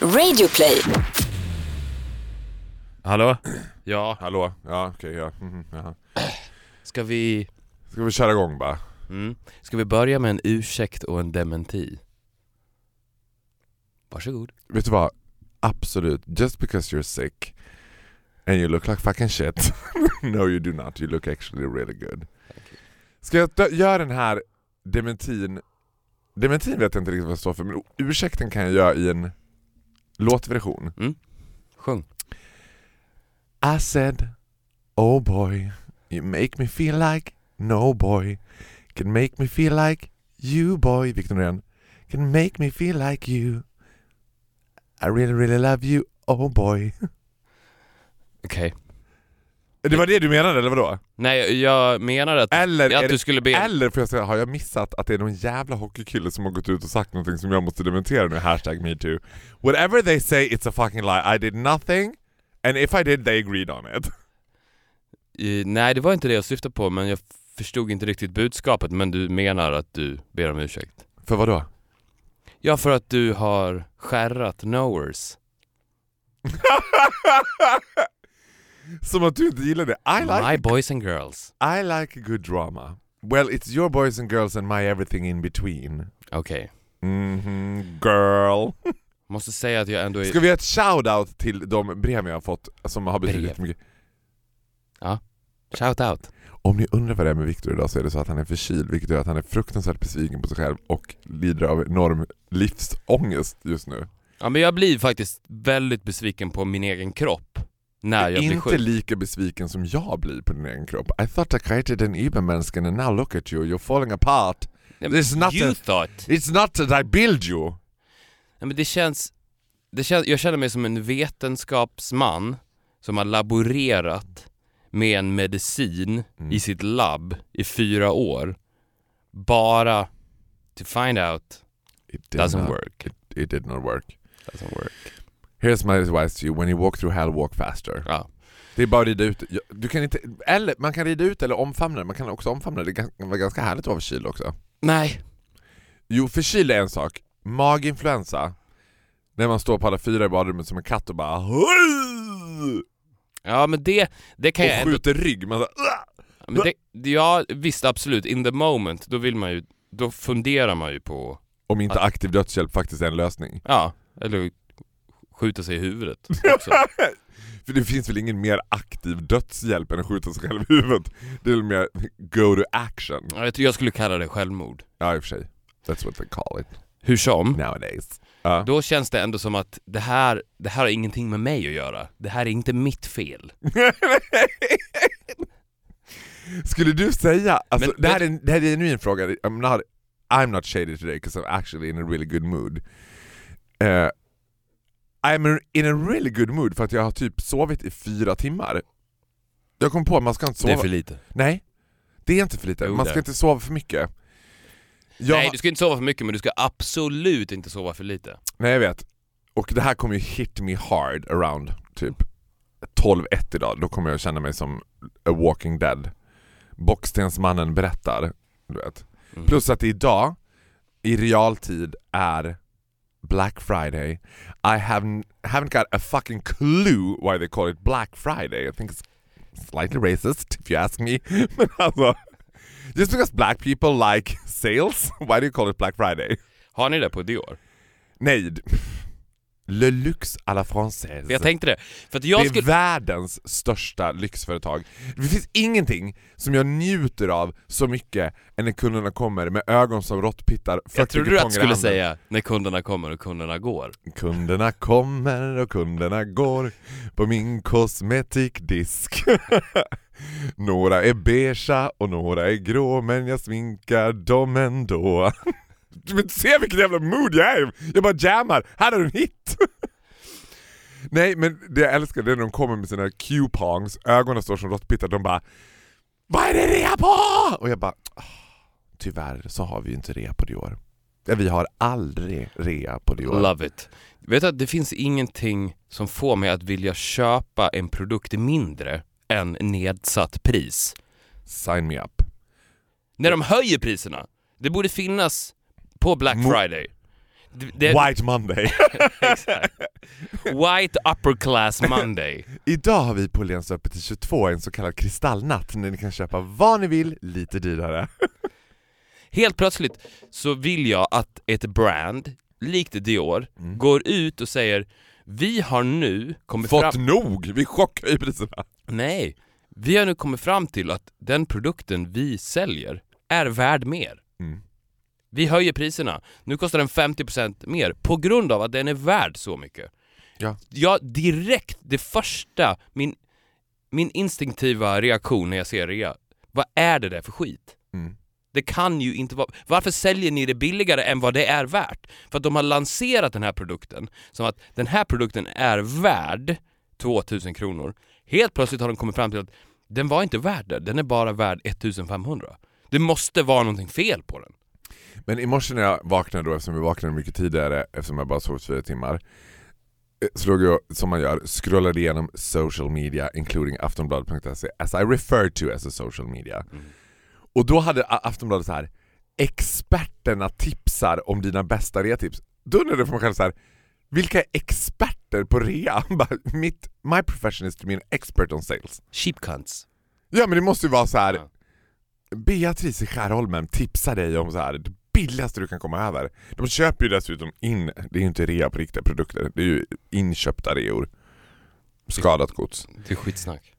Radioplay. Hallå? Ja, Hallå? Ja, okej, ja. Mhm, jaha. ska vi... Ska vi köra igång bara? Mm. Ska vi börja med en ursäkt och en dementi? Varsågod. Vet du vad? Absolut. Just because you're sick and you look like fucking shit. no you do not. You look actually really good. Ska jag dö- göra den här dementin? Dementin vet jag inte riktigt vad jag står för, men ursäkten kan jag göra i en låtversion. Sjung. I said, oh boy, you make me feel like no boy can make me feel like you boy, Victor Norén, can make me feel like you. I really really love you, oh boy. Okej. Det var det du menade eller vadå? Nej, jag menar att, Eller, att du det, skulle be... eller får jag säga, har jag missat att det är någon jävla hockeykille som har gått ut och sagt någonting som jag måste dementera nu, hashtag metoo. Whatever they say it's a fucking lie, I did nothing and if I did they agreed on it. Eh, Nej, det var inte det jag syftade på, men jag förstod inte riktigt budskapet. Men du menar att du ber om ursäkt? För vad då? Ja, för att du har skärrat knowers. Som att du inte gillar det. I like My boys and girls. I like good drama. Well, it's your boys and girls and my everything in between. Okej. Mhm, girl. Måste säga att jag ändå är... Ska vi göra ett shout-out till de brev jag har fått som har Brev? mycket? Shout out. Om ni undrar vad det är med Victor idag så är det så att han är förkyld vilket gör att han är fruktansvärt besviken på sig själv och lider av enorm livsångest just nu. Ja, men jag blir faktiskt väldigt besviken på min egen kropp. När jag blir inte sjuk. lika besviken som jag blir på din egen kropp. I thought I created an Übermänniskan and now look at you, you're falling apart. Ja, It's not you a- thought. It's not that I build you. Ja, men det känns, det känns... Jag känner mig som en vetenskapsman som har laborerat med en medicin Mm. i sitt labb i fyra år. Bara to find out It did doesn't work. It, it did not work. Doesn't work. Here's my advice to you, when you walk through hell, walk faster. Ja. Det är bara att rida ut, du kan inte, eller man kan rida ut eller omfamna det, man kan också omfamna det, det kan vara ganska härligt att vara förkyld också. Nej. Jo, förkyld är en sak, maginfluensa, när man står på alla fyra i badrummet som en katt och bara Ja men det, det kan jag och ändå... skjuter rygg, man så, Ja, Men det, ja visst absolut, in the moment, då vill man ju, då funderar man ju på, om inte aktiv dödshjälp faktiskt är en lösning. ja, eller skjuta sig i huvudet också. För det finns väl ingen mer aktiv dödshjälp än att skjuta sig själv i huvudet? Det är väl mer go to action? Ja, Jag skulle kalla det självmord. Ja i och för sig, that's what they call it Hur som, nowadays. Ja. då känns det ändå som att det här, det här har ingenting med mig att göra. Det här är inte mitt fel. Skulle du säga, alltså, Men- det, här är, en- det här är en genuin fråga, I'm not, I'm not shady today because I'm actually in a really good mood. Uh, I'm in a really good mood för att jag har typ sovit i fyra timmar. Jag kom på att man ska inte sova... Det är för lite. Nej, det är inte för lite. Man det ska inte sova för mycket. Jag, Nej, du ska inte sova för mycket men du ska absolut inte sova för lite. nej jag vet. Och det här kommer ju hit me hard around typ 12-1 idag. Då kommer jag känna mig som a walking dead. Bockstensmannen berättar, du vet. Mm. Plus att idag i realtid är Black Friday. I haven't haven't got a fucking clue why they call it Black Friday. I think it's slightly racist if you ask me. Men alltså, just because black people like sales, why do you call it Black Friday? Har ni det på Dior? Nej. Le luxe à la française. Jag tänkte det. För att jag det är skulle... världens största lyxföretag. Det finns ingenting som jag njuter av så mycket än när kunderna kommer med ögon som råttpittar, 40 Jag trodde du att skulle säga när kunderna kommer och kunderna går. Kunderna kommer och kunderna går på min kosmetikdisk. några är beigea och några är grå men jag sminkar dem ändå. Du vill inte se vilket jävla mood jag är. Jag bara jammar, här du en hit! Nej men det jag älskar det är när de kommer med sina coupons, ögonen står som råttpittar, de bara Vad är det rea på? Och jag bara "Ah, Tyvärr så har vi ju inte rea på Dior. Vi har aldrig rea på Dior. Love it. Vet du att det finns ingenting som får mig att vilja köpa en produkt mindre än nedsatt pris. Sign me up. När de höjer priserna. Det borde finnas på Black Mo- Friday. Det, det, White Monday. exakt. White upper class Monday. Idag har vi på Åhléns öppet till 22 en så kallad kristallnatt när ni kan köpa vad ni vill, lite dyrare. Helt plötsligt så vill jag att ett brand, likt Dior, Mm. går ut och säger Vi har nu kommit Fått fram... nog! Vi chockar ju priserna. Nej! Vi har nu kommit fram till att den produkten vi säljer är värd mer. Mm. Vi höjer priserna. Nu kostar den 50% mer på grund av att den är värd så mycket. Ja. Jag direkt, det första, min, min instinktiva reaktion när jag ser rea, vad är det där för skit? Mm. Det kan ju inte vara... Varför säljer ni det billigare än vad det är värt? För att de har lanserat den här produkten som att den här produkten är värd 2000 kronor. Helt plötsligt har de kommit fram till att den var inte värd det, den är bara värd 1500. Det måste vara någonting fel på den. Men i morse när jag vaknade då, eftersom jag vaknade mycket tidigare eftersom jag bara sov fyra timmar eh, så låg jag, som man gör, scrollade igenom social media including aftonbladet.se as I refer to as a social media. Och då hade Aftonbladet så här experterna tipsar om dina bästa reatips. Då undrade jag för mig själv så här, vilka är experter på rea? Mitt, my profession is to be an expert on sales. Cheap cunts. Ja men det måste ju vara så här. Ja. Beatrice i Skärholmen tipsar dig om så här billigaste du kan komma över. De köper ju dessutom in, det är ju inte rea på riktiga produkter, det är ju inköpta reor. Skadat gods. Det är skitsnack.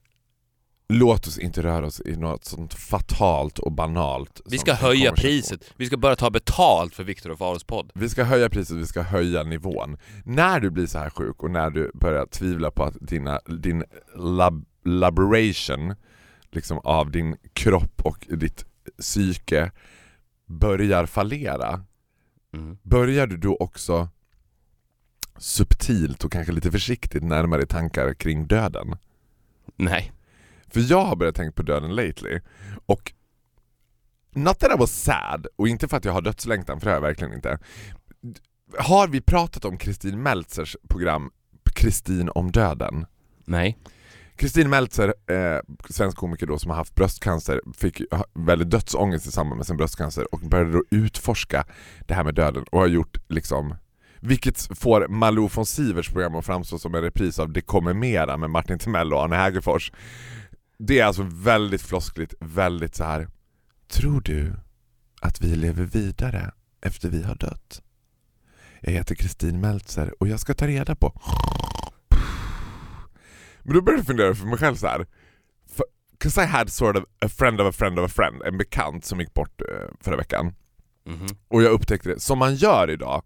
Låt oss inte röra oss i något sånt fatalt och banalt. Vi ska höja priset. Vi ska börja ta betalt för Viktor och Faros podd. Vi ska höja priset, vi ska höja nivån. När du blir så här sjuk och när du börjar tvivla på att dina, din lab, laboration liksom av din kropp och ditt psyke börjar fallera, Mm. börjar du då också subtilt och kanske lite försiktigt närma dig tankar kring döden? Nej. För jag har börjat tänka på döden lately och Not that I was sad, och inte för att jag har dödslängtan, för det har jag verkligen inte. Har vi pratat om Kristin Meltzers program Kristin om döden? Nej. Kristin Meltzer, eh, svensk komiker då som har haft bröstcancer, fick väldigt dödsångest i samband med sin bröstcancer och började då utforska det här med döden och har gjort liksom vilket får Malou von Sivers program att framstå som en repris av Det kommer mera med Martin Timell och Arne Hägerfors. Det är alltså väldigt floskligt, väldigt så här. Tror du att vi lever vidare efter vi har dött? Jag heter Kristin Meltzer och jag ska ta reda på men då började jag fundera för mig själv så här. För, Cause I had sort of a friend of a friend of a friend, en bekant som gick bort eh, förra veckan. Mhm. Och jag upptäckte det, som man gör idag,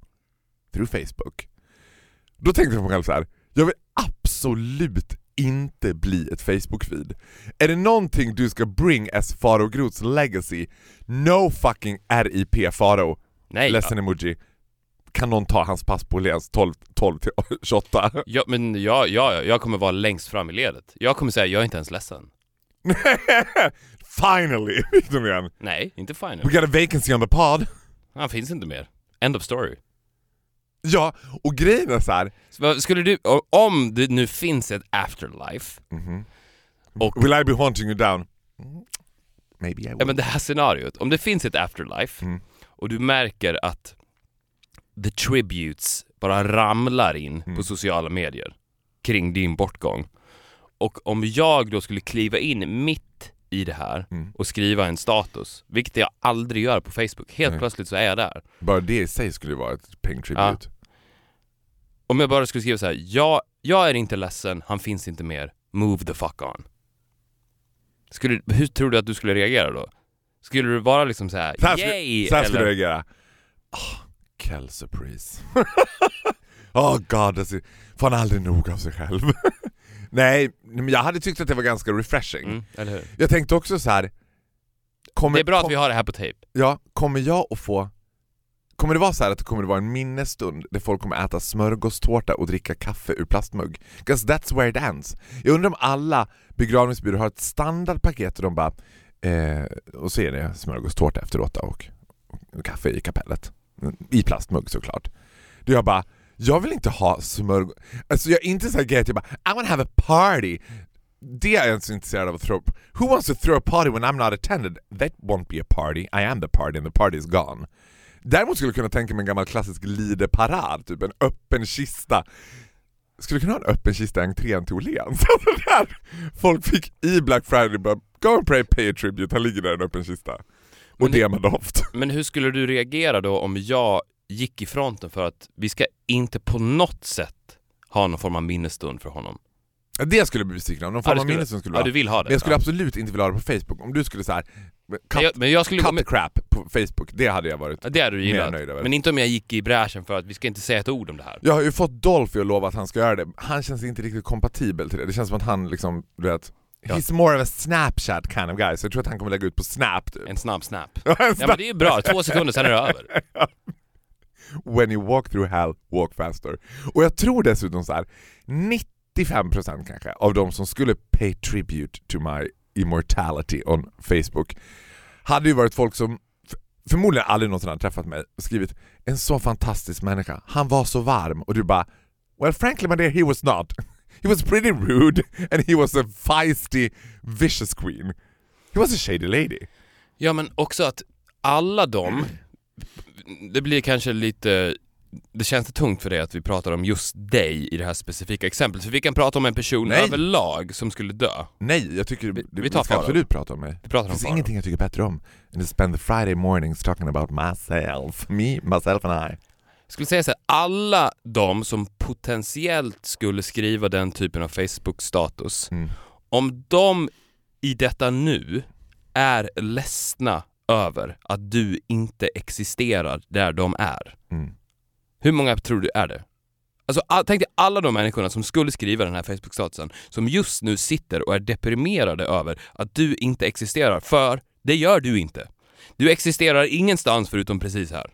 through Facebook. Då tänkte jag för mig själv så här. jag vill absolut inte bli ett Facebook-feed. Är det någonting du ska bring as Faro Groths legacy, no fucking RIP Faro. Nej. Ledsen emoji. Kan någon ta hans pass på Åhléns 12, 12 till 28? Ja, men jag, jag, jag kommer vara längst fram i ledet. Jag kommer säga, jag är inte ens ledsen. Finally! Igen. Nej, inte final. We got a vacancy on the pod. Han finns inte mer. End of story. Ja, och grejen är så här. Skulle du, om det nu finns ett afterlife, Mhm. och Will I be haunting you down? Mm, Maybe I will. ja, men det här scenariot, om det finns ett afterlife Mm. och du märker att the tributes bara ramlar in Mm. på sociala medier kring din bortgång. Och om jag då skulle kliva in mitt i det här Mm. och skriva en status, vilket jag aldrig gör på Facebook, helt Nej. plötsligt så är jag där. Bara det i sig skulle vara ett peng tribute. Om jag bara skulle skriva så här, jag, jag är inte ledsen, han finns inte mer, move the fuck on. Skulle, hur tror du att du skulle reagera då? Skulle du vara liksom så här, Så här yay! Så här skulle jag eller, reagera. Oh, Kel surprise. oh god, alltså, får han aldrig nog av sig själv. Nej, men jag hade tyckt att det var ganska refreshing. mm, eller hur? Jag tänkte också så här. Kommer, Det är bra kom- att vi har det här på tejp. Ja, kommer jag att få... Kommer det vara så här att det kommer att vara en minnesstund där folk kommer äta smörgåstårta och dricka kaffe ur plastmugg? 'Cause that's where it ends. Jag undrar om alla begravningsbyråer har ett standardpaket och de bara eh, och så är det smörgåstårta efteråt då och, och kaffe i kapellet. I plastmugg såklart. Då jag bara, jag vill inte ha smörgås... Alltså jag är inte så här att jag bara I wanna have a party. Det är jag inte så intresserad av att throw... Who wants to throw a party when I'm not attended? That won't be a party. I am the party and the party is gone. Däremot skulle jag kunna tänka mig en gammal klassisk lideparad, typ en öppen kista. Skulle kunna ha en öppen kista i entrén till Åhléns. Alltså folk fick i Black Friday bara Go and pray, pay a tribute, han ligger där i en öppen kista. Och Men det- Demadoft. Men hur skulle du reagera då om jag gick i fronten för att vi ska inte på något sätt ha någon form av minnesstund för honom? Ja, Det skulle jag bli besviken av, någon Ja, form av skulle- minne som skulle Ja, vara. du vill ha det? Men jag skulle ja. absolut inte vilja ha det på Facebook. Om du skulle Men cut, jag, men jag skulle... cut Men, the crap på Facebook, det hade jag varit ja, det hade du mer gillat. nöjd över. Men inte om jag gick i bräschen för att vi ska inte säga ett ord om det här. Jag har ju fått Dolphy att lova att han ska göra det, han känns inte riktigt kompatibel till det. Det känns som att han liksom, du vet, Ja. he's more of a snapchat kind of guy, så jag tror att han kommer lägga ut på snap typ. En snabb snap. En Ja men det är ju bra, två sekunder sen är det över. When you walk through hell, walk faster. Och jag tror dessutom så här 95% kanske av de som skulle pay tribute to my immortality on Facebook hade ju varit folk som förmodligen aldrig någonsin hade träffat mig och skrivit en så fantastisk människa, han var så varm och du bara Well frankly my dear he was not. He was pretty rude and he was a feisty vicious queen. He was a shady lady. Ja men också att alla de, det blir kanske lite, det känns det tungt för dig att vi pratar om just dig i det här specifika exemplet. För vi kan prata om en person Nej. överlag som skulle dö. Nej, jag tycker Vi- vi, vi ska Farao. absolut prata om mig. Vi pratar Det om finns Farao. ingenting jag tycker bättre om än att spend the Friday mornings talking about myself. Me, myself and I. Skulle säga så här, alla de som potentiellt skulle skriva den typen av Facebook-status, Mm. om de i detta nu är ledsna över att du inte existerar där de är. Mm. Hur många tror du är det? Alltså, all, tänk dig alla de människorna som skulle skriva den här Facebook-statusen, som just nu sitter och är deprimerade över att du inte existerar, för det gör du inte. Du existerar ingenstans förutom precis här.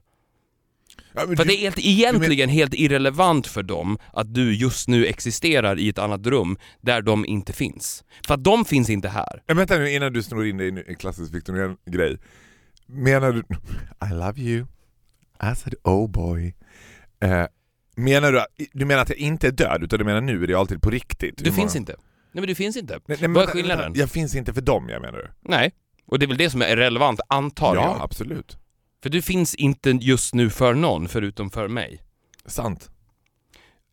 Ja, men För du- det är helt, egentligen helt irrelevant för dem att du just nu existerar i ett annat rum där de inte finns. För att de finns inte här. Ja, vänta nu innan du snor in dig i en klassisk Victor Norén-grej. Menar du... I love you. I said oh boy. Eh, menar du, du menar att jag inte är död, utan du menar nu i realtid på riktigt? Du finns inte. Nej men du finns inte. Nej, nej, men Vad är skillnaden? Jag finns inte för dem, jag menar du? Nej. Och det är väl det som är relevant, antar Ja, jag. absolut. För du finns inte just nu för någon förutom för mig. Sant.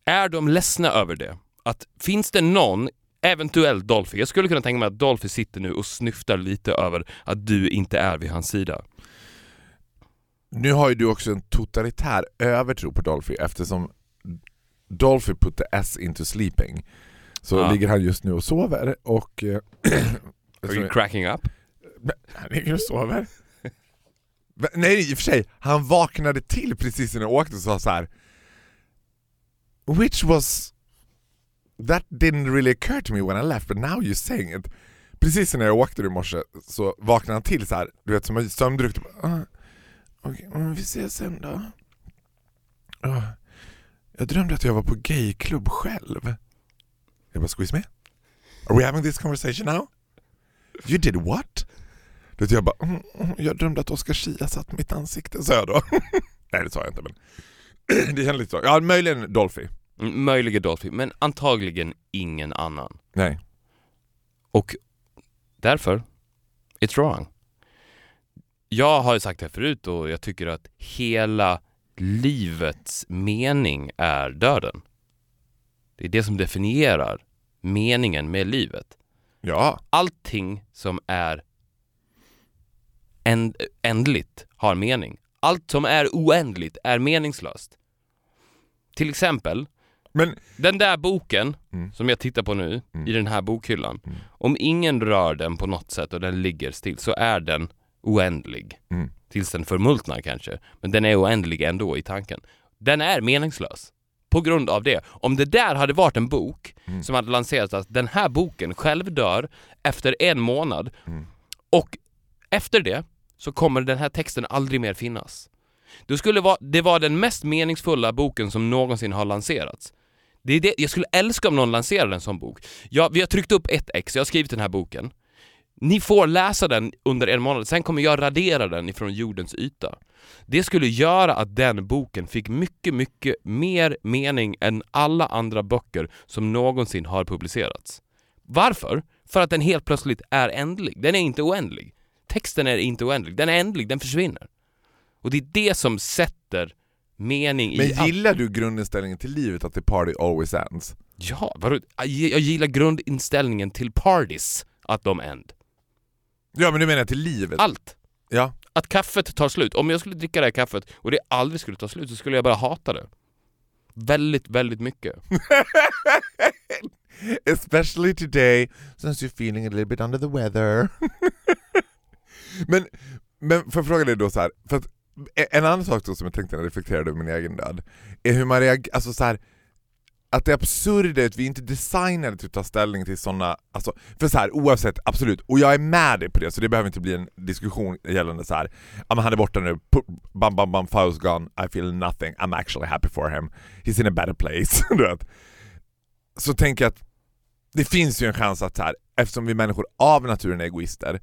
Är de ledsna över det? Att finns det någon, eventuellt Dolphy, jag skulle kunna tänka mig att Dolphy sitter nu och snyftar lite över att du inte är vid hans sida. Nu har ju du också en totalitär övertro på Dolphy eftersom Dolphy put the S into sleeping. Så Ja. ligger han just nu och sover och... eh, Are you cracking up? Han ligger och sover. Nej i och för sig, han vaknade till precis när jag åkte och sa så här. Which was... That didn't really occur to me when I left but now you're saying it. Precis när jag åkte i morse så vaknade han till så här, du vet som en sömndrucken. Ah, Okej, okay, vi ses sen då. Ah, jag drömde att jag var på gayklubb själv. Jag bara, squeeze me? Are we having this conversation now? You did what? Du vet, jag bara, mm, mm, jag drömde att Oscar Schia satt mitt ansikte, sa jag då. Nej det sa jag inte men det kändes lite så. Ja möjligen Dolphy. Mm, Möjligen Dolphy, men antagligen ingen annan. Nej. Och därför, it's wrong. Jag har ju sagt det här förut och jag tycker att hela livets mening är döden. Det är det som definierar meningen med livet. Ja. Allting som är änd- ändligt har mening. Allt som är oändligt är meningslöst. Till exempel, Men den där boken Mm. som jag tittar på nu Mm. i den här bokhyllan. Mm. Om ingen rör den på något sätt och den ligger still så är den oändlig. Mm. Tills den förmultnar kanske. Men den är oändlig ändå i tanken. Den är meningslös. På grund av det. Om det där hade varit en bok Mm. som hade lanserats att den här boken själv dör efter en månad Mm. och efter det så kommer den här texten aldrig mer finnas. Det skulle vara, det var den mest meningsfulla boken som någonsin har lanserats. Det är det, jag skulle älska om någon lanserade en sån bok. Jag, vi har tryckt upp ett ex, jag har skrivit den här boken. Ni får läsa den under en månad, sen kommer jag radera den ifrån jordens yta. Det skulle göra att den boken fick mycket, mycket mer mening än alla andra böcker som någonsin har publicerats. Varför? För att den helt plötsligt är ändlig. Den är inte oändlig. Texten är inte oändlig. Den är ändlig, den försvinner. Och det är det som sätter mening i Men allt. gillar du grundinställningen till livet att the party always ends? Ja, vadå? Jag gillar grundinställningen till parties, att de end. Ja men du menar till livet? Allt. Ja. Att kaffet tar slut. Om jag skulle dricka det här kaffet och det aldrig skulle ta slut så skulle jag bara hata det. Väldigt, väldigt mycket. Especially today, since you're feeling a little bit under the weather. men, men får jag fråga dig då så här, för att e, en annan sak då som jag tänkte när jag reflekterade över min egen död, är hur man reagerar, alltså så här, att det absurda är att vi inte är designade till att ta ställning till sådana, alltså, för så här, oavsett, absolut, och jag är med dig på det så det behöver inte bli en diskussion gällande så här. ja men han är borta nu, bam bam bam, file's gone, I feel nothing, I'm actually happy for him, he's in a better place. du vet. Så tänker jag att det finns ju en chans att här, eftersom vi människor av naturen är egoister,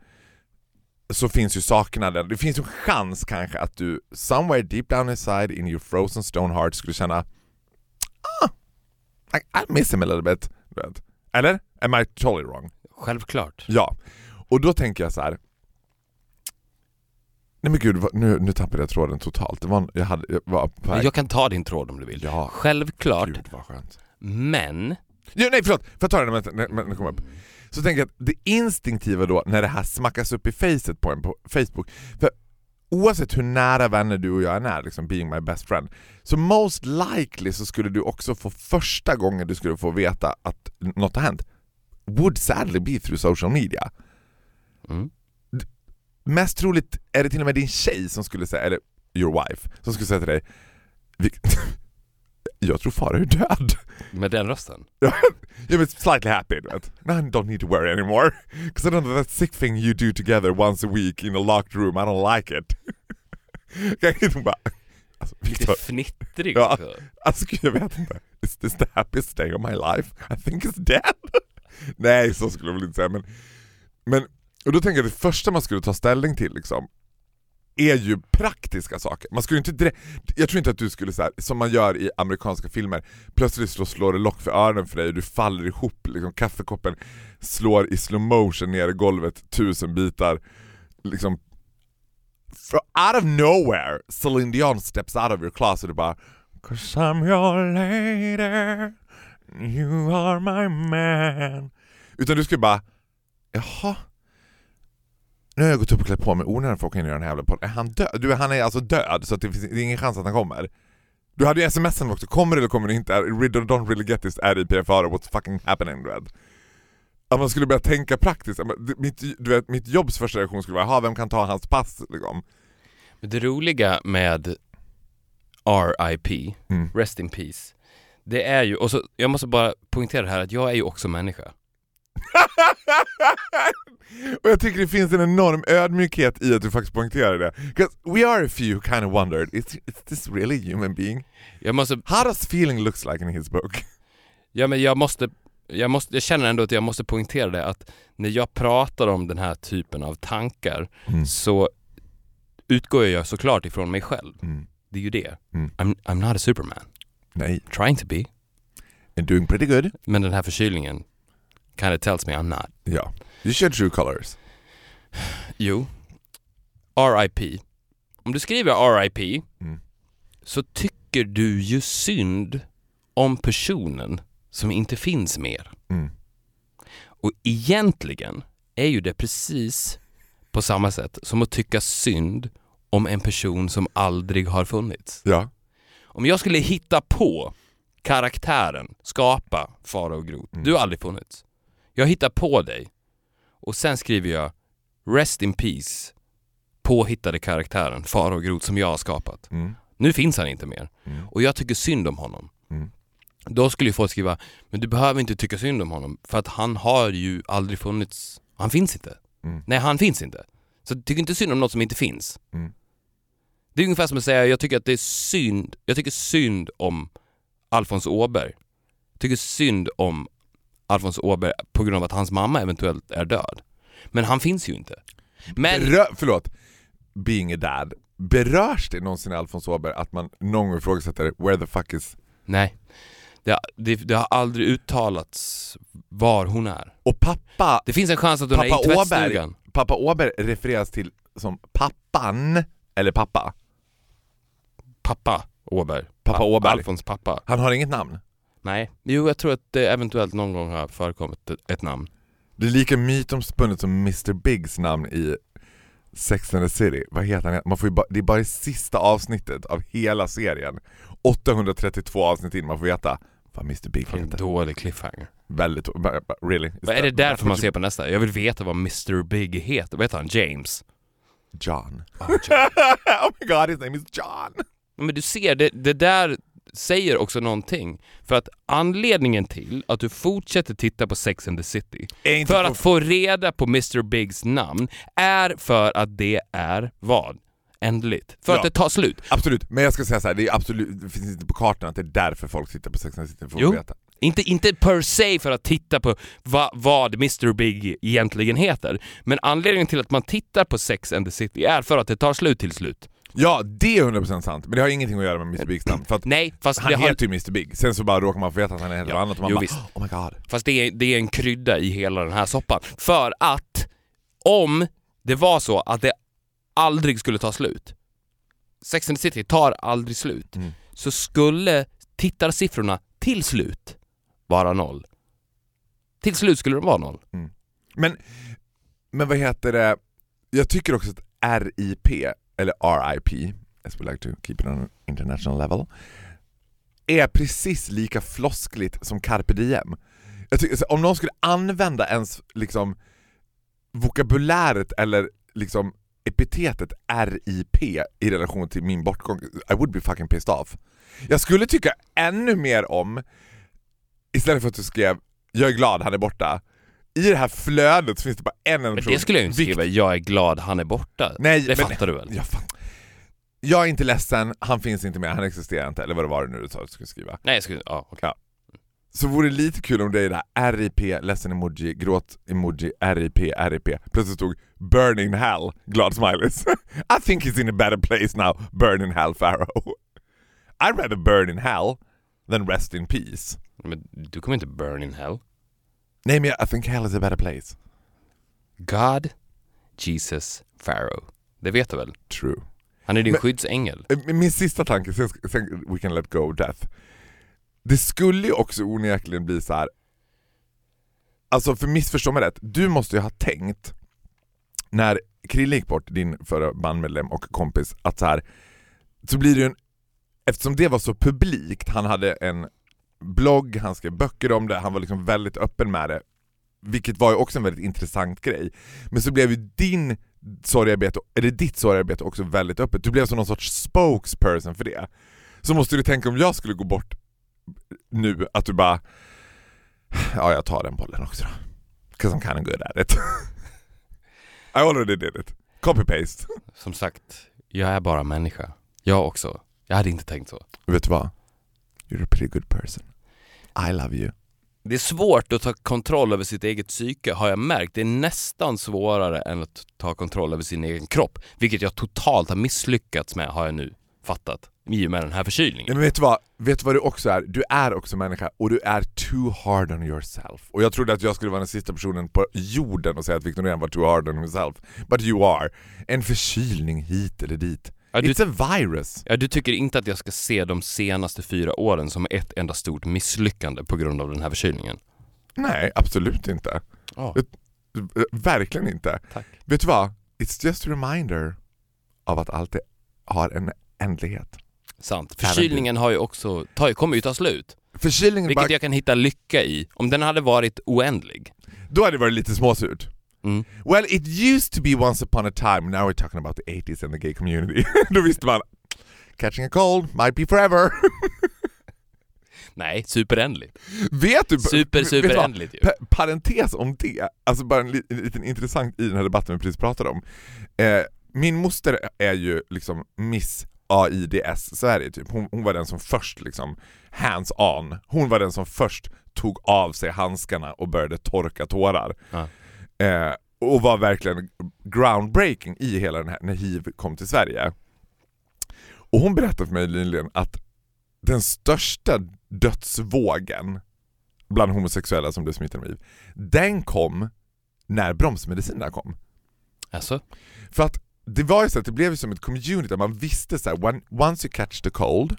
så finns ju saknaden, det finns en chans kanske att du somewhere deep down inside in your frozen stone heart skulle känna ah, I, I miss him a little bit. Eller? Am I totally wrong? Självklart. Ja. Och då tänker jag så här. Nej men gud, nu, nu tappade jag tråden totalt. Var, jag, hade, jag var på. Jag kan ta din tråd om du vill. Ja, Självklart. gud vad skönt. Men, Ja, nej förlåt, får jag ta det när, det kommer upp? Så tänker jag att det instinktiva då när det här smackas upp i facet på en på Facebook, för oavsett hur nära vänner du och jag är, är liksom being my best friend, så most likely så skulle du också få första gången du skulle få veta att något har hänt, would sadly be through social media. mm, Mest troligt är det till och med din tjej som skulle säga, eller your wife, som skulle säga till dig "Vi- Jag tror fara är död. med den rösten. Yeah, but slightly happy? No, I don't need to worry anymore. Because I don't know that sick thing you do together once a week in a locked room, I don't like it. Bara... Alltså, Lite fnittrig Ja. alltså gud, jag vet inte. Is this the happiest day of my life? I think it's dead. Nej, så skulle jag väl inte säga, men... Men, och då tänker jag att det första man skulle ta ställning till liksom, är ju praktiska saker. Man skulle inte direkt, jag tror inte att du skulle så här, som man gör i amerikanska filmer, plötsligt slår, slår det lock för öronen för dig och du faller ihop, liksom, kaffekoppen slår i slow motion ner i golvet tusen bitar. Liksom, out of nowhere, Celine Dion steps out of your closet och bara Cause I'm your lady, you are my man. Utan du skulle bara, jaha, nu har jag gått upp och klätt på mig onödan för att åka in och göra den här jävla podden. Är han död? Du, han är alltså död så att det finns det är ingen chans att han kommer. Du hade ju smsat också, kommer eller kommer du inte? I don't really get this, är det IPFR, what's fucking happening? Du vet. Att man skulle börja tänka praktiskt. Det- Mitt, du vet, mitt jobbs första reaktion skulle vara, "Jaha, vem kan ta hans pass? Liksom. Det roliga med RIP, Mm. Rest in Peace, det är ju, och så, jag måste bara poängtera här att jag är ju också människa. Och jag tycker det finns en enorm ödmjukhet i att du faktiskt poängterar det. 'Cause we are a few who kind of wondered, is, is this really a human being? Jag måste, How does feeling looks like in his book? ja men jag måste, jag måste, jag känner ändå att jag måste poängtera det att när jag pratar om den här typen av tankar Mm. så utgår jag såklart ifrån mig själv. Mm. Det är ju det. Mm. I'm, I'm not a superman. Nej, Trying to be. and doing pretty good. Men den här förkylningen kind of tells me I'm not. Ja. You should true colors. Jo, RIP. Om du skriver RIP Mm. så tycker du ju synd om personen som inte finns mer. Mm. Och egentligen är ju det precis på samma sätt som att tycka synd om en person som aldrig har funnits. Ja. Om jag skulle hitta på karaktären, skapa Farao Groth. Mm. Du har aldrig funnits. Jag hittar på dig och sen skriver jag Rest in Peace påhittade karaktären Farao Groth som jag har skapat. Mm. Nu finns han inte mer Mm. och jag tycker synd om honom. Mm. Då skulle ju folk skriva, men du behöver inte tycka synd om honom för att han har ju aldrig funnits. Han finns inte. Mm. Nej, han finns inte. Så tycker inte synd om något som inte finns. Mm. Det är ungefär som att säga, jag tycker att det är synd, jag tycker synd om Alfons Åberg. Jag tycker synd om Alfons Åberg på grund av att hans mamma eventuellt är död. Men han finns ju inte. Men, Berö- förlåt, being a dad. Berörs det någonsin i Alfons Åberg att man någon gång ifrågasätter where the fuck is... nej. Det, det, det har aldrig uttalats var hon är. Och pappa, Det finns en chans att hon är Pappa i Åberg. tvättstugan. pappa Åberg refereras till som pappan, eller pappa. pappa Åberg. Pappa Åberg. Alfons pappa. Han har inget namn. Nej. Jo, jag tror att det eventuellt någon gång har förekommit ett, namn. Det är lika mytomspunnet som Mr Biggs namn i Sex and the City. Vad heter han? Man får ju ba- det är bara i sista avsnittet av hela serien, 832 avsnitt in, man får veta vad Mr Big heter. dålig cliffhanger. Väldigt, really? Vad är det därför man ser på nästa? Jag vill veta vad Mr Big heter. Vad heter han? James? John. Oh, John. oh my god, his name is John! Men du ser, det, det där säger också någonting. För att anledningen till att du fortsätter titta på Sex and the City för att få reda på Mr Bigs namn är för att det är vad? Ändligt. För Ja. att det tar slut. Absolut, men jag ska säga så här, det, är absolut, det finns inte på kartan att det är därför folk sitter på Sex and the City, för att Jo. veta. Inte, inte per se för att titta på va, vad Mr Big egentligen heter. Men anledningen till att man tittar på Sex and the City är för att det tar slut till slut. Ja, det är 100% sant, men det har ingenting att göra med Mr Bigs namn. För att Nej, fast han det, har, heter ju Mr Big, sen så bara råkar man få veta att han heter Ja, något annat och man jo, bara visst. oh my god. fast det, är, det är en krydda i hela den här soppan. För att om det var så att det aldrig skulle ta slut, Sex and the City tar aldrig slut, Mm. så skulle tittarsiffrorna till slut vara noll. Till slut skulle de vara noll. Men, men vad heter det, jag tycker också att RIP, eller RIP, as we like to keep it on an international level, är precis lika floskligt som carpe diem. Jag tycker, om någon skulle använda ens liksom vokabuläret eller liksom epitetet RIP i relation till min bortgång, I would be fucking pissed off. Jag skulle tycka ännu mer om, istället för att du skrev 'Jag är glad han är borta' i det här flödet så finns det bara en enda Men person. det skulle jag ju inte skriva, jag är glad han är borta. Nej, det men- fattar du väl? Ja, fan. Jag är inte ledsen, han finns inte med, han existerar inte, eller vad det var det nu du sa att du skulle skriva. Nej, jag skulle, ja, okej. Så vore det lite kul om det är det här RIP, ledsen emoji, gråt emoji, RIP, RIP. Plötsligt stod burning hell, glad smileys. I think he's in a better place now, burn in hell Pharaoh. I'd rather burn in hell than rest in peace. Men du kommer inte burn in hell. Nej men I think hell is a better place. God, Jesus, Pharaoh. Det vet du väl? True. Han är din Men- skyddsängel. Eh, Min sista tanke, sen, sen we can let go of death. Det skulle ju också onekligen bli så här. Alltså för missförstå mig rätt, du måste ju ha tänkt när Krille gick bort, din förra bandmedlem och kompis, att så här så blir det ju en, eftersom det var så publikt, han hade en blogg, han skrev böcker om det, han var liksom väldigt öppen med det, vilket var ju också en väldigt intressant grej. Men så blev ju din sorgarbete, eller ditt sorgarbete också väldigt öppet. Du blev som någon sorts spokesperson för det. Så måste du tänka om jag skulle gå bort nu, att du bara Ja, jag tar den bollen också då. 'Cause I'm kinda good at it. I already did it. Copy-paste. Som sagt, jag är bara människa. Jag också. Jag hade inte tänkt så. Vet du vad? You're a pretty good person. I love you. Det är svårt att ta kontroll över sitt eget psyke har jag märkt. Det är nästan svårare än att ta kontroll över sin egen kropp. Vilket jag totalt har misslyckats med har jag nu fattat. I och med den här förkylningen. men vet du vad? Vet du vad du också är? Du är också människa och du är too hard on yourself. Och jag trodde att jag skulle vara den sista personen på jorden och säga att Victor Norén var too hard on himself. But you are. En förkylning hit eller dit. Ja, du, It's a virus. ja, du tycker inte att jag ska se de senaste fyra åren som ett enda stort misslyckande på grund av den här förkylningen? Nej, absolut inte. Eh, Verkligen inte. tack. Vet du vad? It's just a reminder av att allt har en ändlighet. Sant. Förkylningen har ju också, tar, kommer ju ta slut. Förkylningen Vilket bara, jag kan hitta lycka i. Om den hade varit oändlig. då hade det varit lite småsurt. Mm. Well, it used to be once upon a time, now we're talking about the 80s and the gay community. Då visste man, catching a cold might be forever. Nej, superändligt. vet du? Super, superändligt ju. Pa- parentes om det, alltså bara en liten intressant i den här debatten vi precis pratade om. Eh, min moster är ju liksom Miss AIDS Sverige typ. Hon, hon var den som först liksom hands on. Hon var den som först tog av sig handskarna och började torka tårar. Ja. Eh, och var verkligen groundbreaking i hela den här, när hiv kom till Sverige. Och hon berättade för mig nyligen att den största dödsvågen bland homosexuella som blev smittade med hiv, den kom när bromsmedicinerna kom. Alltså? För att det var ju så att det blev som ett community där man visste så här, once you catch the cold,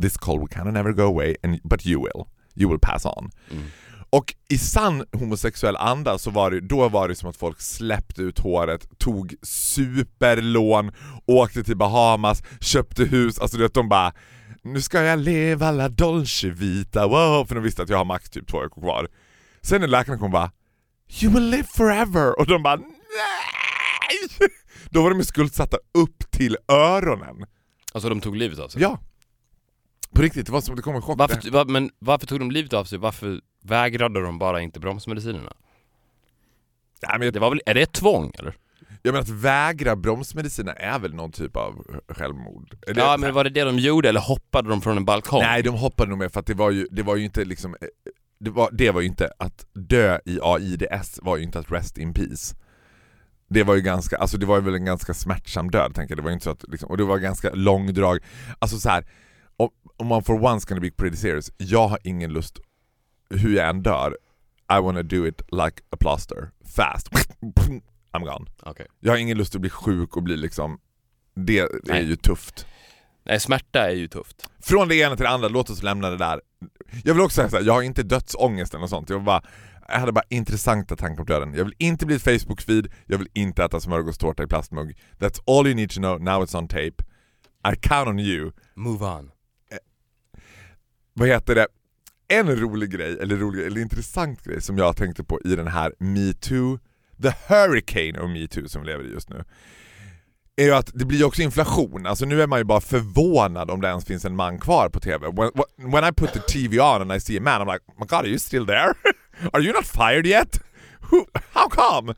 this cold will kind of never go away, and, but you will. You will pass on. Mm. Och i sann homosexuell anda så var det, då var det som att folk släppte ut håret, tog superlån, åkte till Bahamas, köpte hus, alltså du vet de bara Nu ska jag leva la dolce vita, wow, för de visste att jag har max typ två veckor kvar. Sen när läkaren kom bara You will live forever! Och de bara NEJ! Då var de skuldsatta upp till öronen. Alltså de tog livet av sig? Ja. På riktigt, det var som det kom en chock. Varför, va, men varför tog de livet av sig? Varför vägrade de bara inte bromsmedicinerna? Ja, men jag, Det var väl, är det ett tvång eller? jag menar att vägra bromsmediciner är väl någon typ av självmord? Eller- Ja men var det det de gjorde eller hoppade de från en balkong? Nej, de hoppade nog med för att det var ju, det var ju inte liksom eh, det var, det var ju inte att dö i AIDS var ju inte att rest in peace. Det var ju ganska, alltså det var ju väl en ganska smärtsam död tänker jag. Det var ju inte så att liksom, och det var ganska långdrag. Alltså så här, om, om man for once gonna be pretty serious, jag har ingen lust, hur jag än dör, I wanna do it like a plaster, fast. I'm gone. Okej. Jag har ingen lust att bli sjuk och bli liksom, det är Nej. ju tufft. Nej smärta är ju tufft. Från det ena till det andra, låt oss lämna det där. Jag vill också säga såhär, jag har inte dödsångest eller något sånt. Jag, bara, jag hade bara intressanta tankar om döden. Jag vill inte bli ett Facebook-feed, jag vill inte äta smörgåstårta i plastmugg. That's all you need to know, now it's on tape. I count on you. Move on. Vad heter det? En rolig grej, eller rolig, eller intressant grej som jag tänkte på i den här metoo, the hurricane of metoo som vi lever i just nu är ju att det blir ju också inflation, alltså nu är man ju bara förvånad om det ens finns en man kvar på TV. When, when I put the TV on and I see a man I'm like, oh my god are you still there? Are you not fired yet? Who, how come?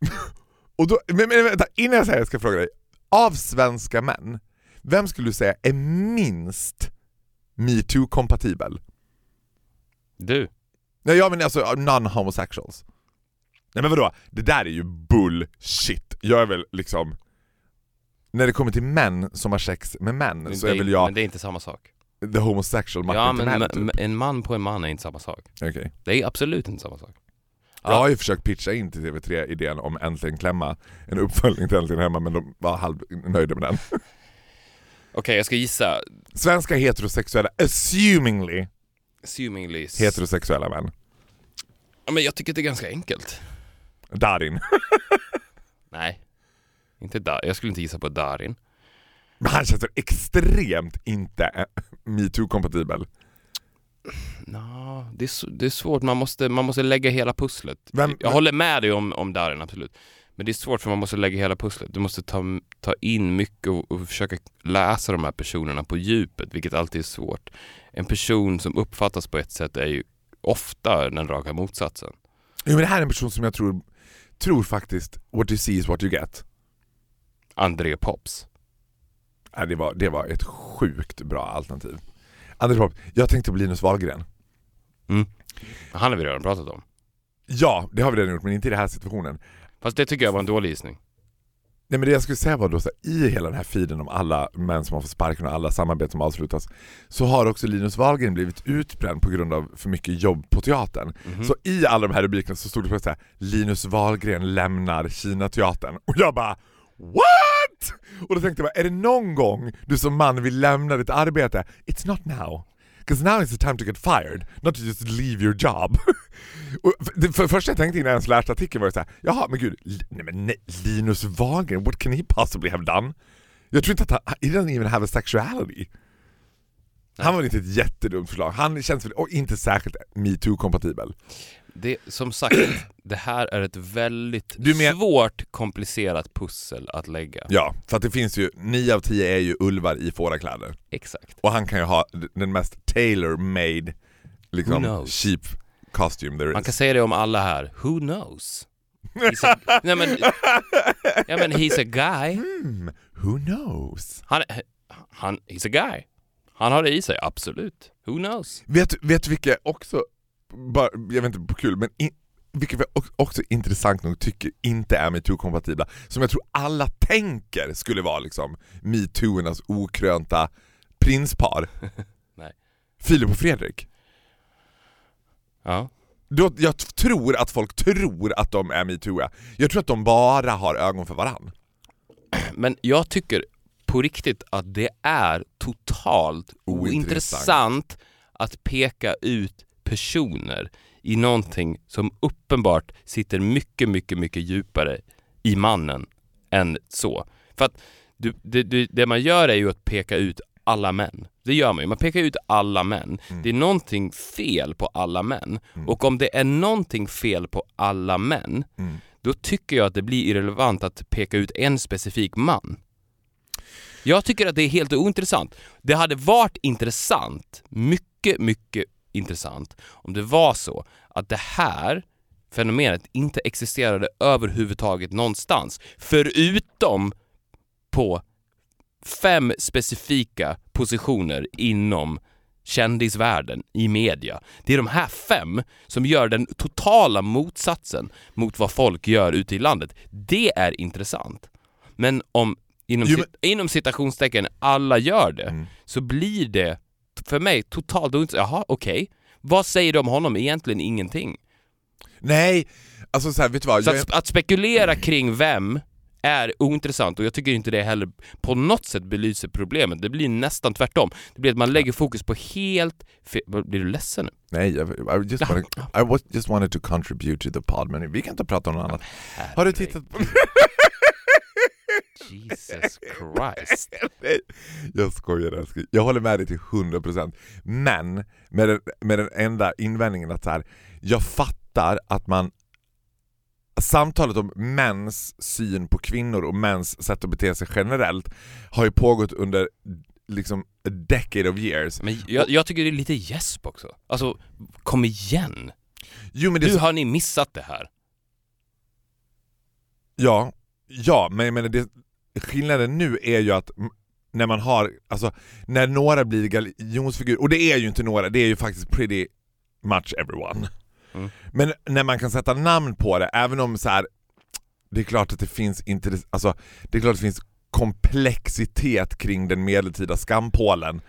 Och då, men, men vänta, innan jag säger det ska jag fråga dig, av svenska män, vem skulle du säga är minst metoo-kompatibel? Du. Nej jag menar alltså non-homosexuals. Nej men vadå, det där är ju bullshit. Jag är väl liksom... När det kommer till män som har sex med män så det, är väl jag Men det är inte samma sak. the homosexual Ja men Timell m- typ. en man på en man är inte samma sak. Okej. Det är absolut inte samma sak. Jag har ju försökt pitcha in till TV3 idén om Äntligen Klämma, en uppföljning till Äntligen Hemma men de var halvnöjda med den. Okej jag ska gissa. Svenska heterosexuella, assumingly Assumingly. heterosexuella män. Ja, men jag tycker det är ganska enkelt. Darin. Nej. Inte Dar. Jag skulle inte gissa på Darin. Men han känns väl extremt inte eh, metoo-kompatibel. Nå, det, är, det är svårt. Man måste, man måste lägga hela pusslet. Vem- jag håller med dig om, om Darin, absolut. Men det är svårt för man måste lägga hela pusslet. Du måste ta, ta in mycket och, och försöka läsa de här personerna på djupet, vilket alltid är svårt. En person som uppfattas på ett sätt är ju ofta den raka motsatsen. Jo, men det här är en person som jag tror, tror faktiskt, what you see is what you get. André Pops. Ja, det, var, det var ett sjukt bra alternativ. Anders Pop, jag tänkte på Linus Wahlgren. Han har vi redan pratat om. Ja, det har vi redan gjort, men inte i den här situationen. Fast det tycker jag var en dålig gissning. Nej men det jag skulle säga var då så här, i hela den här feeden om alla män som har fått sparken och alla samarbeten som avslutas så har också Linus Wahlgren blivit utbränd på grund av för mycket jobb på teatern. Mhm. Så i alla de här rubrikerna så stod det plötsligt så här, Linus Wahlgren lämnar Kina-teatern och jag bara WHAT? Och då tänkte jag bara, är det någon gång du som man vill lämna ditt arbete? It's not now. Because now is the time to get fired, not to just leave your job. för, det för första jag tänkte innan jag ens läste artikeln var ju såhär, jaha men gud, nej men nej, Linus Wahlgren, what can he possibly have done? Jag tror inte att han, he doesn't even have a sexuality. Han var inte ett jättedumt förslag, han känns väl, och inte särskilt metoo-kompatibel. Det, som sagt, det här är ett väldigt svårt komplicerat pussel att lägga. Ja, för att det finns ju, 9 av 10 är ju ulvar i fårakläder. Exakt. Och han kan ju ha den mest tailor-made, liksom cheap costume there Man is. kan säga det om alla här. Who knows? A, nej men, ja men he's a guy. Hmm, who knows? Han, han, he's a guy. Han har det i sig, absolut. Who knows? Vet, vet du vilka också, bara, jag vet inte på kul, men in, vilka vi också, intressant nog tycker inte är metoo-kompatibla, som jag tror alla tänker skulle vara liksom metooernas okrönta prinspar. Nej. Filip och Fredrik. Ja. Då, jag tror att folk tror att de är metooiga. Jag tror att de bara har ögon för varann. Men jag tycker på riktigt att det är totalt Ointressant. ointressant att peka ut personer i någonting som uppenbart sitter mycket, mycket, mycket djupare i mannen än så. För att du, det, det, det man gör är ju att peka ut alla män. Det gör man ju. Man pekar ut alla män. Mm. Det är någonting fel på alla män. Mm. Och om det är någonting fel på alla män, Mm. då tycker jag att det blir irrelevant att peka ut en specifik man. Jag tycker att det är helt ointressant. Det hade varit intressant, mycket, mycket intressant, om det var så att det här fenomenet inte existerade överhuvudtaget någonstans, förutom på fem specifika positioner inom kändisvärlden i media. Det är de här fem som gör den totala motsatsen mot vad folk gör ute i landet. Det är intressant. Men om inom, Jo, inom citationstecken alla gör det, Mm. så blir det för mig totalt ointressant. Jaha, okej. Vad säger du om honom? Egentligen ingenting. Nej, alltså så här, vet du vad? Så att, att spekulera kring vem är ointressant och jag tycker inte det heller på något sätt belyser problemet. Det blir nästan tvärtom. Det blir att man lägger fokus på helt fel... Blir du ledsen nu? Nej, jag, I just, wanted, I was, just wanted to contribute to the pod, men vi kan inte prata om något annat. Har du tittat på... Jesus Christ. Jag skojar älskling. Jag håller med dig till 100% Men med den, med den enda invändningen att så här, jag fattar att man Samtalet om mäns syn på kvinnor och mäns sätt att bete sig generellt har ju pågått under liksom a decade of years. Men jag, jag tycker det är lite gäsp också. Alltså, kom igen. Jo men det så, har ni missat det här? ja, ja, men jag menar det, skillnaden nu är ju att när man har, alltså när några blir galjonsfigurer, och det är ju inte några, det är ju faktiskt pretty much everyone. Mm. Men när man kan sätta namn på det, även om så här, det är klart att det finns inte, alltså det är klart att det finns komplexitet kring den medeltida skampålen.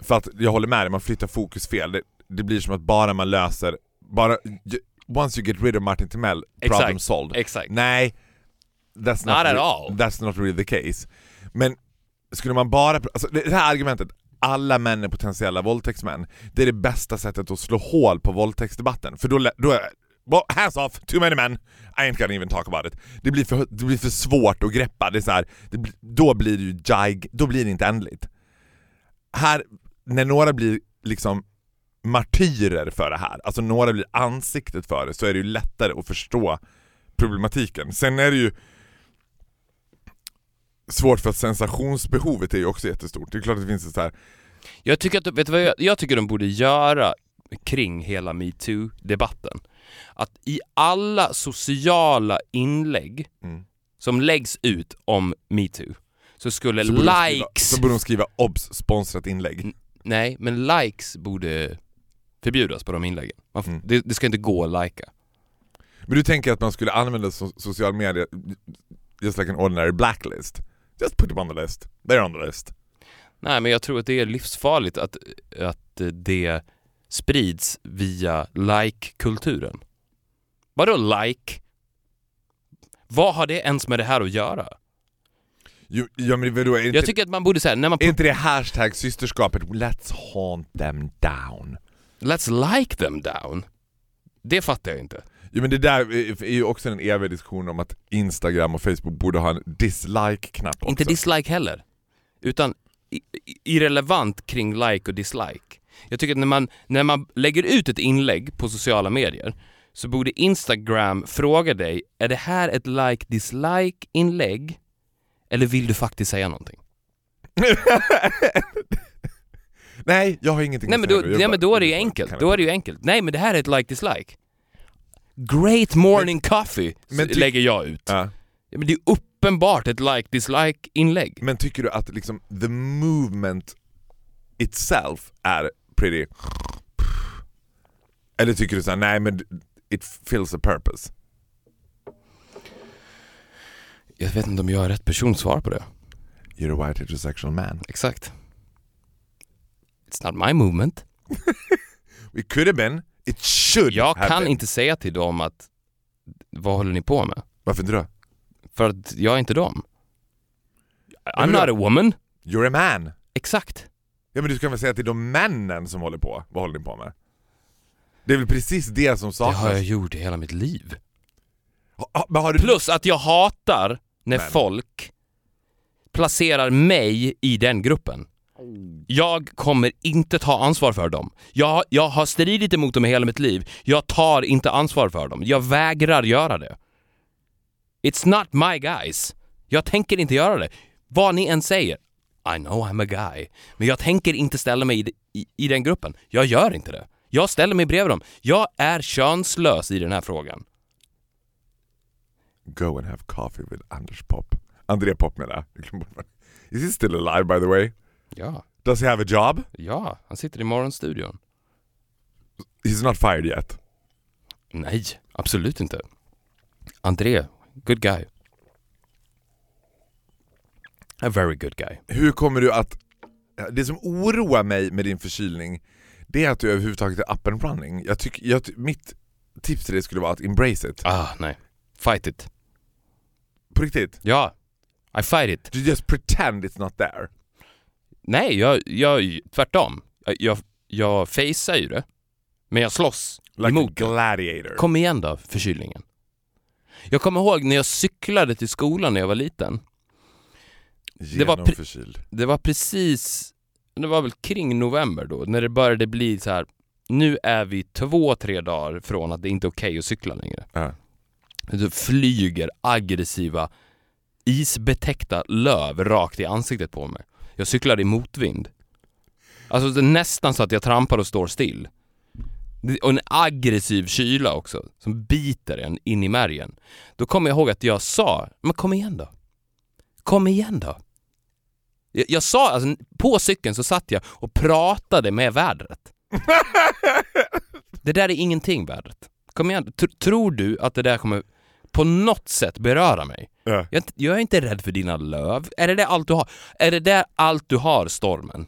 För att jag håller med dig, man flyttar fokus fel. Det, det blir som att bara man löser, bara, once you get rid of Martin Timell, problem Exakt. solved. Exakt. Nej, that's not, Not at all. That's not really the case. Men skulle man bara, alltså det här argumentet, alla män är potentiella våldtäktsmän, det är det bästa sättet att slå hål på våldtäktsdebatten. För då, då är well, hands off, too many men, I ain't gonna even talk about it. Det blir för, det blir för svårt att greppa, det är så här, det, då blir det ju jig, då blir det inte ändligt. Här, när några blir liksom martyrer för det här, alltså några blir ansiktet för det, så är det ju lättare att förstå problematiken. Sen är det ju svårt för att sensationsbehovet är ju också jättestort. Det är klart att det finns ett så här, Jag tycker, att, vet du vad jag, jag tycker de borde göra kring hela metoo-debatten? Att i alla sociala inlägg Mm. som läggs ut om metoo så skulle så de skriva, likes... så borde de skriva obs sponsrat inlägg. Mm. Nej, men likes borde förbjudas på de inläggen. Man Mm. det, det ska inte gå att lajka. Men du tänker att man skulle använda so social media just like an ordinary blacklist? Just put them on the list. They're on the list. Nej, men jag tror att det är livsfarligt att, att det sprids via like-kulturen. Vadå like? Vad har det ens med det här att göra? Jo, ja, men vadå, inte, Jag tycker att man borde säga, när man är inte det hashtag systerskapet Let's haunt them down? Let's like them down. Det fattar jag inte. Jo men det där är ju också en evig diskussion om att Instagram och Facebook borde ha en dislike-knapp också. Inte dislike heller. Utan irrelevant kring like och dislike. Jag tycker att när man, när man lägger ut ett inlägg på sociala medier så borde Instagram fråga dig, är det här ett like-dislike inlägg? Eller vill du faktiskt säga någonting? Nej, jag har ingenting Nej att men säga då, nu. Jag nej, men då är det ju enkelt. Då är det ju enkelt. Nej men det här är ett like-dislike. Great morning coffee men lägger jag ut. Ja. Men det är uppenbart ett like-dislike inlägg. Men tycker du att liksom the movement itself är pretty... Eller tycker du såhär, nej men it fills a purpose? Jag vet inte om jag har rätt person svar på det. You're a white heterosexual man. Exakt. It's not my movement. It could have been, it should Jag have kan inte säga till dem att vad håller ni på med? Varför inte då? För att jag är inte dem. I'm not a woman. You're a man. Exakt. Ja men du ska väl säga det är de männen som håller på, vad håller ni på med? Det är väl precis det som Det saknas? har jag gjort i hela mitt liv. Ha, ha, du... Plus att jag hatar när Men. folk placerar mig i den gruppen. Jag kommer inte ta ansvar för dem. Jag, jag har stridit emot dem i hela mitt liv. Jag tar inte ansvar för dem. Jag vägrar göra det. It's not my guys. Jag tänker inte göra det. Vad ni än säger. I know I'm a guy. Men jag tänker inte ställa mig i, i, i den gruppen. Jag gör inte det. Jag ställer mig bredvid dem. Jag är könslös i den här frågan. Go and have coffee with Anders Pop. André Pop menar jag. Is he still alive by the way? Ja, Does he have a job? ja, han sitter i morgonstudion. He's not fired yet. Nej, absolut inte. André, good guy. A very good guy. Hur kommer du att... Det som oroar mig med din förkylning, det är att du överhuvudtaget är up and running. Jag tycker, jag, mitt tips till dig skulle vara att embrace it. Ah, nej. Fight it. På riktigt. Ja, I fight it. You just pretend it's not there. Nej, jag, jag tvärtom. Jag, jag, facear ju det. Men jag slåss Like emot a det. gladiator. Kom igen då, förkylningen. Jag kommer ihåg när jag cyklade till skolan när jag var liten. det var. Det var precis, det var väl kring november då, när det började bli så här. nu är vi två, tre dagar från att det inte är okej att cykla längre. Ja. Så flyger aggressiva isbetäckta löv rakt i ansiktet på mig. Jag cyklade i motvind. Alltså det är nästan så att jag trampar och står still. Och en aggressiv kyla också, som biter en in i märgen. Då kommer jag ihåg att jag sa, men kom igen då. Kom igen då. Jag, jag sa, alltså, på cykeln så satt jag och pratade med vädret. det där är ingenting vädret. Kom igen, Tr- tror du att det där kommer på något sätt beröra mig? Ja. Jag är, inte, jag är inte rädd för dina löv. Är det det allt du har? Är det där allt du har, stormen?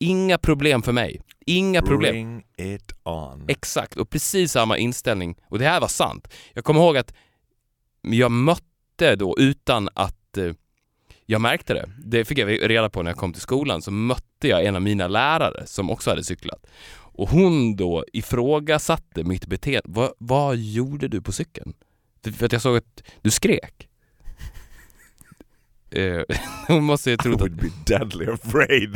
Inga problem för mig. Inga problem. Bring it on. Exakt, och precis samma inställning. Och det här var sant. Jag kommer ihåg att jag mötte då, utan att eh, jag märkte det, det fick jag reda på när jag kom till skolan, så mötte jag en av mina lärare som också hade cyklat. Och hon då ifrågasatte mitt beteende. Vad, vad gjorde du på cykeln? För, att jag såg att du skrek. Eh, hon måste ju I trott att... would be deadly afraid.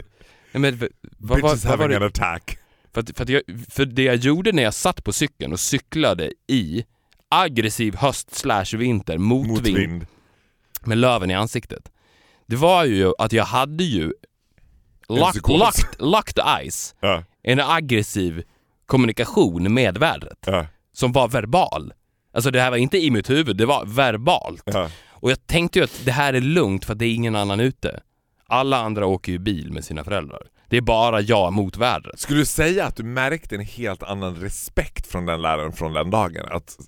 Nej, men, vad, vad, Bitches vad, having an attack. För, att, för, att jag, för det jag gjorde när jag satt på cykeln och cyklade i aggressiv höst slash vinter, motvind, Motvind. med löven i ansiktet. Det var ju att jag hade ju locked eyes, Ja, en aggressiv kommunikation med vädret ja, som var verbal. Alltså det här var inte i mitt huvud, det var verbalt. ja. Och jag tänkte ju att det här är lugnt för att det är ingen annan ute. Alla andra åker ju bil med sina föräldrar. Det är bara jag mot vädret. Skulle du säga att du märkte en helt annan respekt från den läraren från den dagen? Att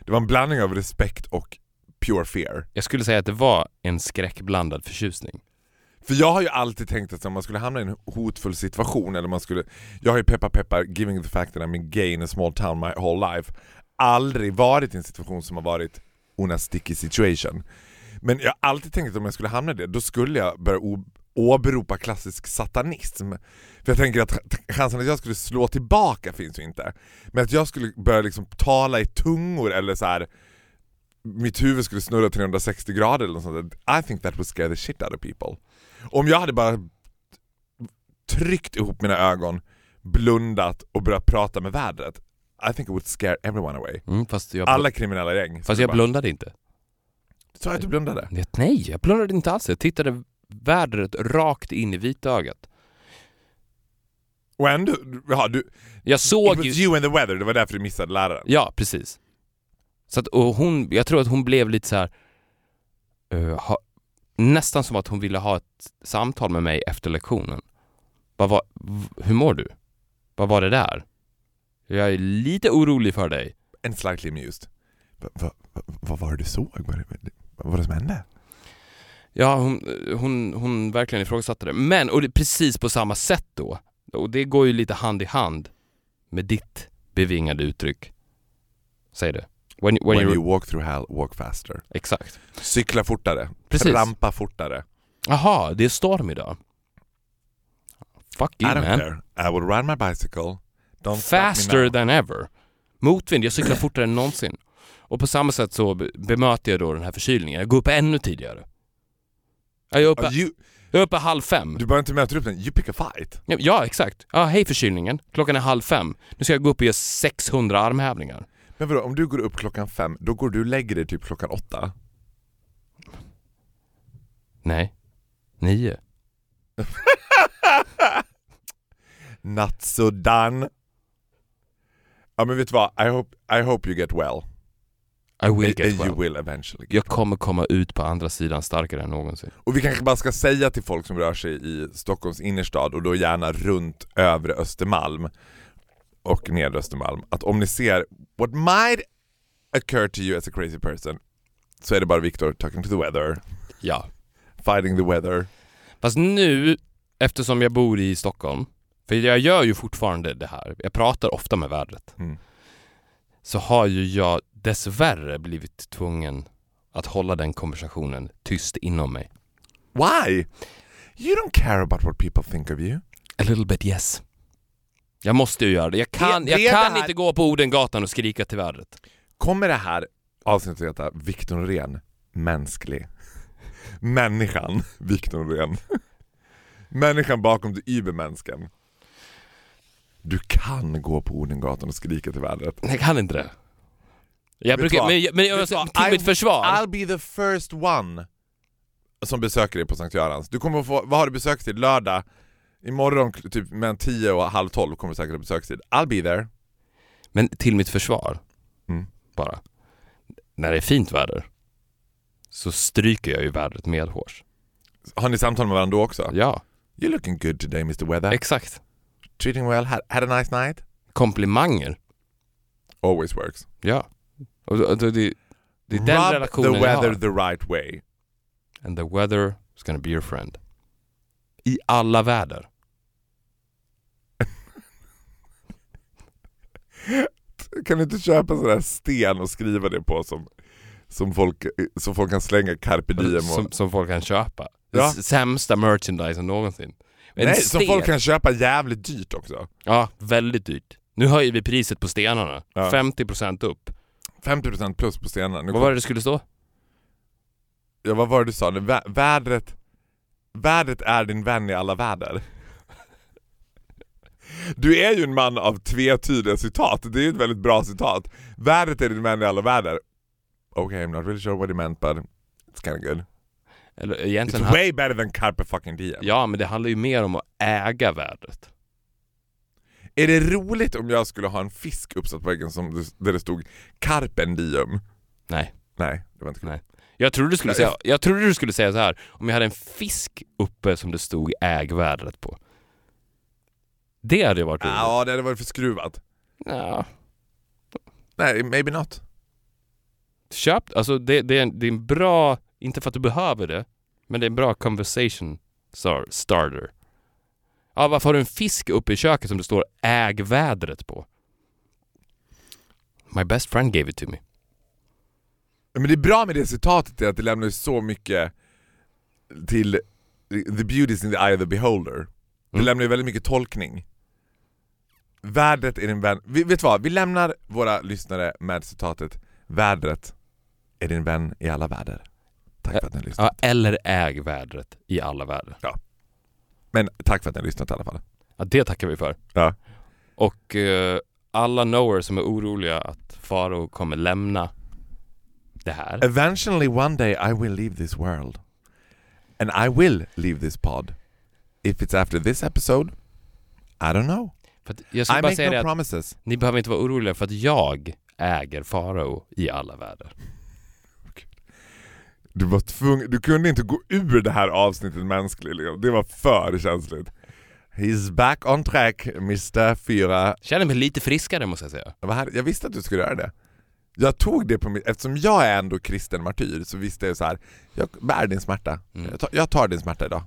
det var en blandning av respekt och pure fear? Jag skulle säga att det var en skräckblandad förtjusning. För jag har ju alltid tänkt att om man skulle hamna i en hotfull situation eller man skulle Jag har ju peppar peppar, giving the fact that I'm gay in a small town my whole life Aldrig varit i en situation som har varit una sticky situation Men jag har alltid tänkt att om jag skulle hamna i det, då skulle jag börja åberopa klassisk satanism För jag tänker att chansen att jag skulle slå tillbaka finns ju inte Men att jag skulle börja liksom tala i tungor eller så här. Mitt huvud skulle snurra 360 grader eller något sånt. I think that would scare the shit out of people om jag hade bara tryckt ihop mina ögon, blundat och börjat prata med vädret i think it would scare everyone away. Mm, fast jag, Alla kriminella gäng. fast jag bara, blundade inte. Sa jag att du blundade? Nej, jag blundade inte alls. Jag tittade vädret rakt in i vitögat. Och ändå, ja, du, Jag it såg was ju... you and the weather, det var därför du missade läraren. Ja, precis. Så att, och hon, jag tror att hon blev lite så här. eh, ha, nästan som att hon ville ha ett samtal med mig efter lektionen. Vad var, hur mår du? Vad var det där? Jag är lite orolig för dig. And slightly amused. Va, va, va, vad var det du såg? Vad var det, vad var det som hände? Ja, hon, hon, hon verkligen ifrågasatte det. Men, och det är precis på samma sätt då. Och det går ju lite hand i hand med ditt bevingade uttryck. Säg det. When, when, When you... walk through hell, walk faster. Exakt. Cykla fortare. Precis. Rampa fortare. Jaha, det är storm idag. Fuck I you don't man. care. I will ride my bicycle. Don't Faster than ever. Motvind, jag cyklar fortare än någonsin. Och på samma sätt så be- bemöter jag då den här förkylningen. Jag går upp ännu tidigare. Jag är uppe, you, jag är uppe halv fem. du behöver inte möta upp den, you pick a fight. Ja, Ja, exakt. Ja, hej förkylningen. Klockan är halv fem. Nu ska jag gå upp och göra 600 armhävningar. Men vadå, om du går upp klockan fem, då går du och lägger dig typ klockan åtta? Nej. Nio. Not so done. Ja men vet du vad, I hope, I hope you get well. I will get and well. you will eventually get Jag kommer komma ut på andra sidan starkare än någonsin. Och vi kanske bara ska säga till folk som rör sig i Stockholms innerstad och då gärna runt övre Östermalm och nedre Östermalm att om ni ser what might occur to you as a crazy person så är det bara Viktor talking to the weather, Ja. fighting the weather. Fast nu, eftersom jag bor i Stockholm, för jag gör ju fortfarande det här, jag pratar ofta med vädret, Mm. så har ju jag dessvärre blivit tvungen att hålla den konversationen tyst inom mig. Why? You don't care about what people think of you. A little bit yes. Jag måste ju göra det. Jag kan, Det- det jag kan här- inte gå på Odengatan och skrika till vädret. Kommer det här avsnittet att heta Viktor Norén, mänsklig? Människan Viktor Norén. Människan bakom det übermänsken. Du kan gå på Odengatan och skrika till vädret. Jag kan inte det. Jag brukar, men, men vad? till I- mitt försvar. I'll be the first one som besöker dig på Sankt Görans. Du kommer få, vad har du besökstid? Lördag? Imorgon typ mellan 10 och halv 12 kommer du säkert ha besökstid. I'll be there. Men till mitt försvar, Mm. bara. När det är fint väder så stryker jag ju vädret medhårs. Har ni samtal med varandra då också? Ja, You're looking good today Mr Weather. exakt. Treating well, had, had a nice night? Komplimanger. Always works. Ja. Och, och, det, det, det är den Rub relationen the weather the right way. And the weather is gonna be your friend. I alla väder. Kan du inte köpa sån där sten och skriva det på som, som, folk, som folk kan slänga carpe diem och... Som, som folk kan köpa. Ja. Sämsta merchandisen någonsin. Nej, som sten. folk kan köpa jävligt dyrt också. Ja, väldigt dyrt. Nu höjer vi priset på stenarna. Ja. 50% upp. 50% plus på stenarna. Nu Vad var det det skulle stå? Ja, vad var det du sa? Vä- vädret, vädret är din vän i alla väder. Du är ju en man av tvetydiga citat, det är ju ett väldigt bra citat. Vädret är din vän i alla väder. Okay, I'm not really sure what he meant but it's kind of good. Eller It's egentligen... han- way better than carpe fucking diem. Ja, men det handlar ju mer om att äga vädret. Är det roligt om jag skulle ha en fisk uppsatt på väggen som, där det stod carpen diem? Nej. Nej, det var inte kul. Nej. Jag trodde, du skulle säga, jag trodde du skulle säga så här. om jag hade en fisk uppe som det stod äg vädret på. Det hade varit roligt. Ja, det hade varit för skruvat. Ja. Nej, maybe not. Köp, alltså det, det, är en, det är en bra, inte för att du behöver det, men det är en bra conversation star, starter. Ja, varför har du en fisk uppe i köket som det står äg vädret på? My best friend gave it to me. Men det är bra med det citatet är att det lämnar så mycket till the beauty is in the eye of the beholder. Det Mm. lämnar ju väldigt mycket tolkning. Vädret är din vän. Vi, vet du vad? Vi lämnar våra lyssnare med citatet Vädret är din vän i alla väder. Tack för att ni har lyssnat. Ja, eller äg vädret i alla väder. Men tack för att ni har lyssnat i alla fall. Ja, det tackar vi för. Ja. Och eh, alla knowers som är oroliga att Faro kommer lämna det här. Eventually one day I will leave this world. And I will leave this pod. If it's after this episode, I don't know. För att jag I ska bara make säga no det att promises. ni behöver inte vara oroliga för att jag äger Farao i alla väder. Du var tvungen, du kunde inte gå ur det här avsnittet mänskligt, liksom. det var för känsligt. He's back on track, Mr. 4. Känner mig lite friskare måste jag säga. Jag, var här, jag visste att du skulle göra det. Jag tog det på mitt, eftersom jag är ändå kristen martyr så visste jag så här. jag bär din smärta. Mm. Jag, tar, jag tar din smärta idag.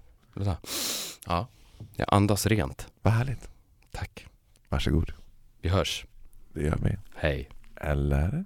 Ja, jag andas rent. Vad härligt. Tack. Varsågod. Vi hörs. Det gör vi. Hej. Eller?